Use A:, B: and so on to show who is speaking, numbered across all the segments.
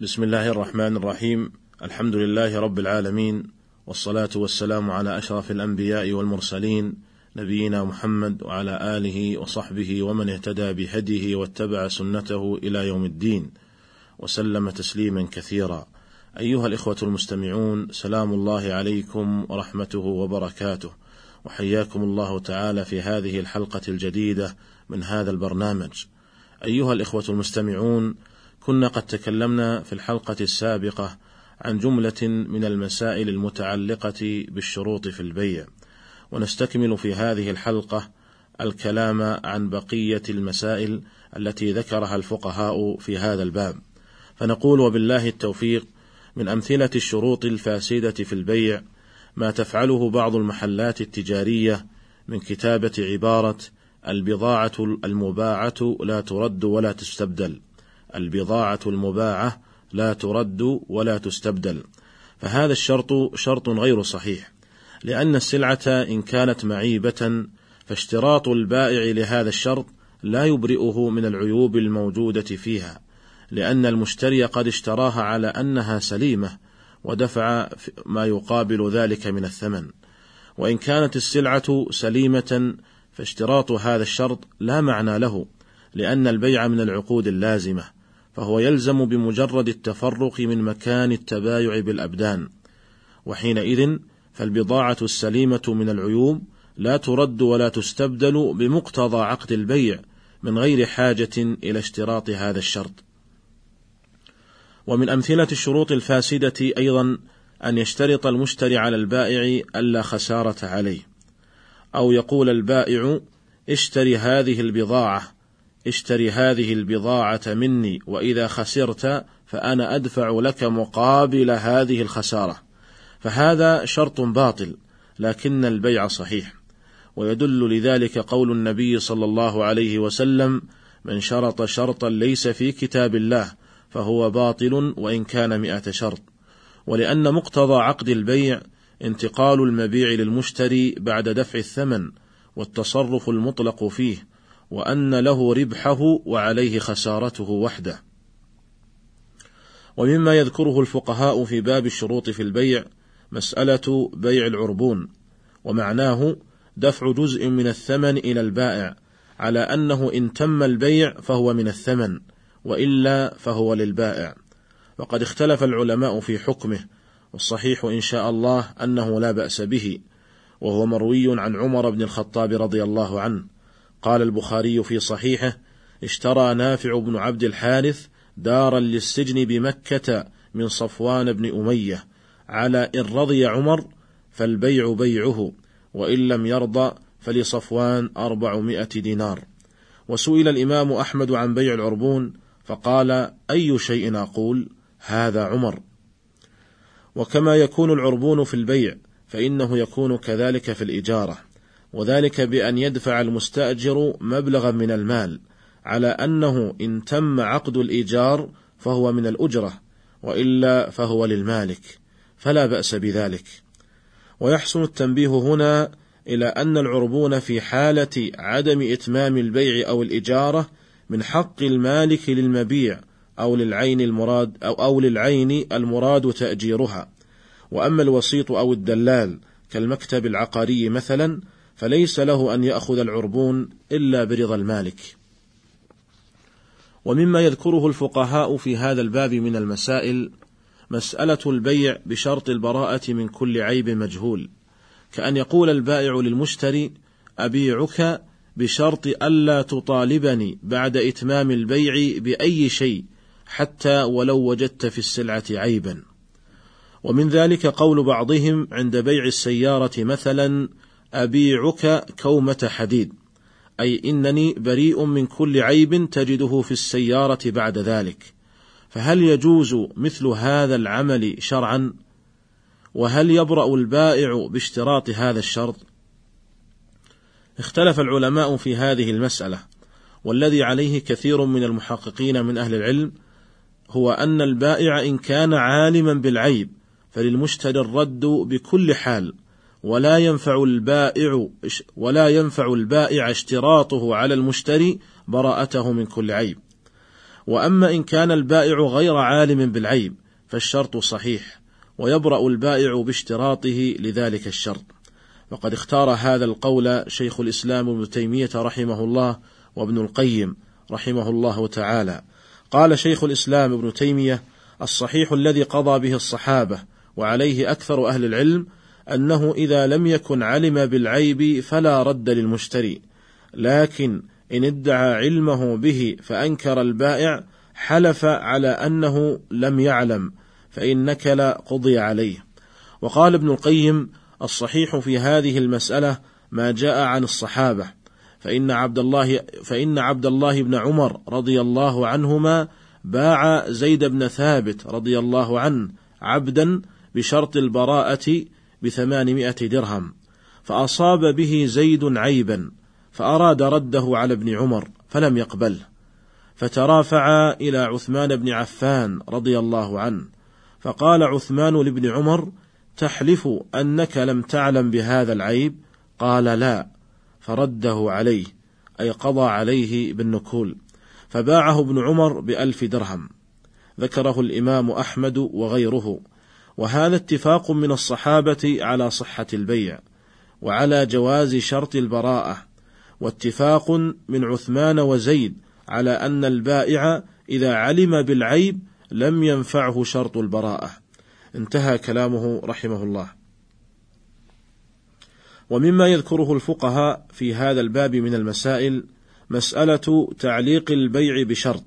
A: بسم الله الرحمن الرحيم الحمد لله رب العالمين والصلاه والسلام على اشرف الانبياء والمرسلين نبينا محمد وعلى اله وصحبه ومن اهتدى بهديه واتبع سنته إلى يوم الدين وسلم تسليما كثيرا ايها الاخوه المستمعون سلام الله عليكم ورحمته وبركاته وحياكم الله تعالى في هذه الحلقة الجديده من هذا البرنامج ايها الاخوه المستمعون كنا قد تكلمنا في الحلقة السابقة عن جملة من المسائل المتعلقة بالشروط في البيع، ونستكمل في هذه الحلقة الكلام عن بقية المسائل التي ذكرها الفقهاء في هذا الباب، فنقول وبالله التوفيق من أمثلة الشروط الفاسدة في البيع ما تفعله بعض المحلات التجارية من كتابة عبارة البضاعة المباعة لا ترد ولا تستبدل البضاعة المباعة لا ترد ولا تستبدل، فهذا الشرط شرط غير صحيح، لأن السلعة إن كانت معيبة فاشتراط البائع لهذا الشرط لا يبرئه من العيوب الموجودة فيها، لأن المشتري قد اشتراها على أنها سليمة، ودفع ما يقابل ذلك من الثمن. وإن كانت السلعة سليمة فاشتراط هذا الشرط لا معنى له، لأن البيع من العقود اللازمة، فهو يلزم بمجرد التفرق من مكان التبايع بالأبدان. وحينئذ فالبضاعة السليمة من العيوب لا ترد ولا تستبدل بمقتضى عقد البيع من غير حاجة إلى اشتراط هذا الشرط. ومن أمثلة الشروط الفاسدة أيضا أن يشترط المشتري على البائع ألا خسارة عليه. أو يقول البائع اشتري هذه البضاعة اشتري هذه البضاعة مني وإذا خسرت فأنا أدفع لك مقابل هذه الخسارة. فهذا شرط باطل لكن البيع صحيح. ويدل لذلك قول النبي صلى الله عليه وسلم من شرط شرطا ليس في كتاب الله فهو باطل وإن كان مئة شرط. ولأن مقتضى عقد البيع انتقال المبيع للمشتري بعد دفع الثمن والتصرف المطلق فيه. وأن له ربحه وعليه خسارته وحده. ومما يذكره الفقهاء في باب الشروط في البيع مسألة بيع العربون، ومعناه دفع جزء من الثمن إلى البائع، على أنه إن تم البيع فهو من الثمن، وإلا فهو للبائع. وقد اختلف العلماء في حكمه، والصحيح إن شاء الله أنه لا بأس به، وهو مروي عن عمر بن الخطاب رضي الله عنه، قال البخاري في صحيحه اشترى نافع بن عبد الحارث دارا للسجن بمكة من صفوان بن أمية على إن رضي عمر فالبيع بيعه وإن لم يرضى فلصفوان أربعمائة دينار. وسئل الإمام أحمد عن بيع العربون فقال أي شيء أقول؟ هذا عمر. وكما يكون العربون في البيع فإنه يكون كذلك في الإجارة. وذلك بأن يدفع المستأجر مبلغا من المال على أنه إن تم عقد الإيجار فهو من الأجرة وإلا فهو للمالك فلا بأس بذلك. ويحسن التنبيه هنا إلى أن العربون في حالة عدم إتمام البيع أو الإجارة من حق المالك للمبيع أو للعين المراد أو, أو للعين المراد تأجيرها. وأما الوسيط أو الدلال كالمكتب العقاري مثلا فليس له أن يأخذ العربون إلا برضا المالك. ومما يذكره الفقهاء في هذا الباب من المسائل مسألة البيع بشرط البراءة من كل عيب مجهول، كأن يقول البائع للمشتري: أبيعك بشرط ألا تطالبني بعد إتمام البيع بأي شيء حتى ولو وجدت في السلعة عيبا. ومن ذلك قول بعضهم عند بيع السيارة مثلا أبيعك كومة حديد. أي إنني بريء من كل عيب تجده في السيارة بعد ذلك. فهل يجوز مثل هذا العمل شرعا؟ وهل يبرأ البائع باشتراط هذا الشرط؟ اختلف العلماء في هذه المسألة. والذي عليه كثير من المحققين من أهل العلم هو أن البائع إن كان عالما بالعيب فللمشتري الرد بكل حال. ولا ينفع البائع ولا ينفع البائع اشتراطه على المشتري براءته من كل عيب. وأما إن كان البائع غير عالم بالعيب فالشرط صحيح ويبرأ البائع باشتراطه لذلك الشرط. وقد اختار هذا القول شيخ الإسلام ابن تيمية رحمه الله وابن القيم رحمه الله تعالى. قال شيخ الإسلام ابن تيمية الصحيح الذي قضى به الصحابة وعليه أكثر أهل العلم أنه إذا لم يكن علم بالعيب فلا رد للمشتري. لكن إن ادعى علمه به فأنكر البائع حلف على أنه لم يعلم فإن نكل قضي عليه. وقال ابن القيم الصحيح في هذه المسألة ما جاء عن الصحابة. فإن عبد الله فإن عبد الله بن عمر رضي الله عنهما باع زيد بن ثابت رضي الله عنه عبدا بشرط البراءة بثمانمائة درهم فأصاب به زيد عيبا فأراد رده على ابن عمر فلم يقبله فترافعا إلى عثمان بن عفان رضي الله عنه فقال عثمان لابن عمر تحلف أنك لم تعلم بهذا العيب؟ قال لا. فرده عليه أي قضى عليه بالنكول فباعه ابن عمر بألف درهم. ذكره الإمام أحمد وغيره. وهذا اتفاق من الصحابة على صحة البيع وعلى جواز شرط البراءة واتفاق من عثمان وزيد على أن البائع إذا علم بالعيب لم ينفعه شرط البراءة. انتهى كلامه رحمه الله. ومما يذكره الفقهاء في هذا الباب من المسائل مسألة تعليق البيع بشرط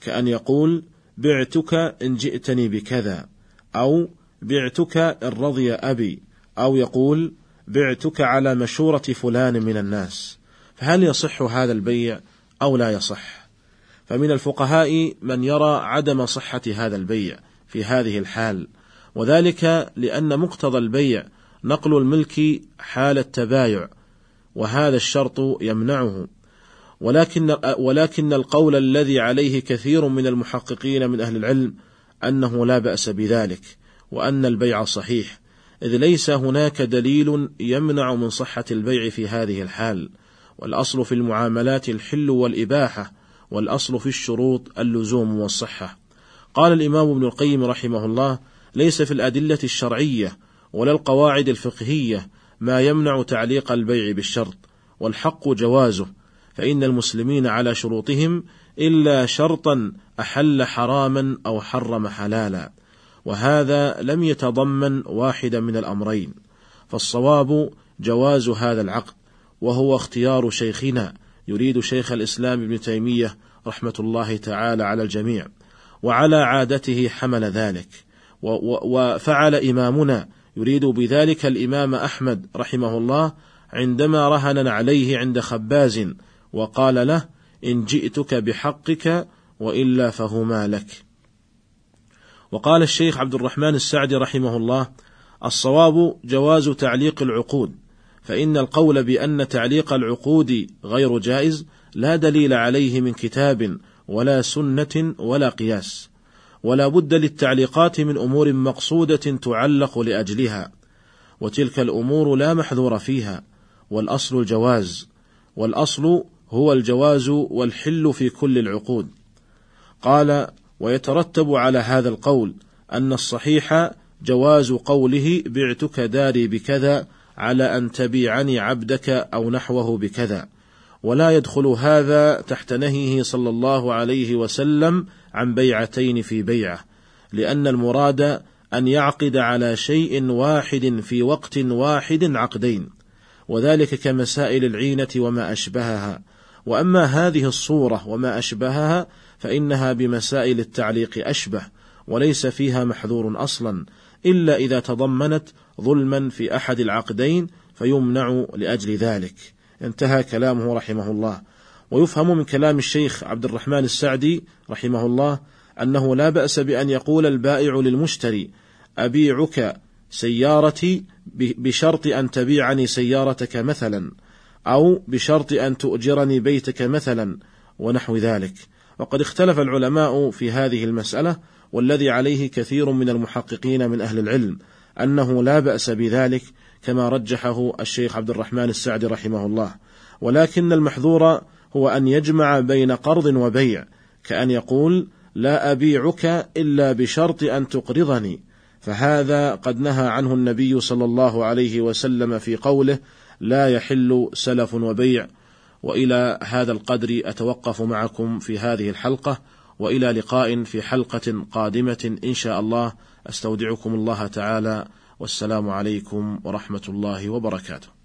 A: كأن يقول بعتك إن جئتني بكذا. أو بعتك إن رضي أبي أو يقول بعتك على مشورة فلان من الناس. فهل يصح هذا البيع أو لا يصح؟ فمن الفقهاء من يرى عدم صحة هذا البيع في هذه الحال وذلك لأن مقتضى البيع نقل الملك حال التبايع وهذا الشرط يمنعه. ولكن ولكن القول الذي عليه كثير من المحققين من أهل العلم أنه لا بأس بذلك وأن البيع صحيح إذ ليس هناك دليل يمنع من صحة البيع في هذه الحال. والأصل في المعاملات الحل والإباحة والأصل في الشروط اللزوم والصحة. قال الإمام ابن القيم رحمه الله ليس في الأدلة الشرعية ولا القواعد الفقهية ما يمنع تعليق البيع بالشرط والحق جوازه فإن المسلمين على شروطهم إلا شرطا أحل حراما أو حرم حلالا، وهذا لم يتضمن واحدا من الأمرين، فالصواب جواز هذا العقد، وهو اختيار شيخنا يريد شيخ الإسلام ابن تيمية رحمة الله تعالى على الجميع، وعلى عادته حمل ذلك، وفعل إمامنا يريد بذلك الإمام أحمد رحمه الله عندما رهن عليه عند خباز وقال له إن جئتك بحقك وإلا فهما لك. وقال الشيخ عبد الرحمن السعدي رحمه الله الصواب جواز تعليق العقود فإن القول بأن تعليق العقود غير جائز لا دليل عليه من كتاب ولا سنة ولا قياس ولا بد للتعليقات من أمور مقصودة تعلق لأجلها وتلك الأمور لا محذور فيها والأصل الجواز والأصل هو الجواز والحل في كل العقود. قال ويترتب على هذا القول أن الصحيح جواز قوله بعتك داري بكذا على أن تبيعني عبدك أو نحوه بكذا. ولا يدخل هذا تحت نهيه صلى الله عليه وسلم عن بيعتين في بيعة لأن المراد أن يعقد على شيء واحد في وقت واحد عقدين وذلك كمسائل العينة وما أشبهها. وأما هذه الصورة وما أشبهها فإنها بمسائل التعليق أشبه وليس فيها محذور أصلا إلا إذا تضمنت ظلما في أحد العقدين فيمنع لأجل ذلك. انتهى كلامه رحمه الله. ويفهم من كلام الشيخ عبد الرحمن السعدي رحمه الله أنه لا بأس بأن يقول البائع للمشتري أبيعك سيارتي بشرط أن تبيعني سيارتك مثلا. أو بشرط أن تؤجرني بيتك مثلا ونحو ذلك. وقد اختلف العلماء في هذه المسألة والذي عليه كثير من المحققين من أهل العلم أنه لا بأس بذلك كما رجحه الشيخ عبد الرحمن السعدي رحمه الله. ولكن المحذور هو أن يجمع بين قرض وبيع كأن يقول لا أبيعك إلا بشرط أن تقرضني فهذا قد نهى عنه النبي صلى الله عليه وسلم في قوله لا يحل سلف وبيع. وإلى هذا القدر أتوقف معكم في هذه الحلقة وإلى لقاء في حلقة قادمة إن شاء الله. أستودعكم الله تعالى والسلام عليكم ورحمة الله وبركاته.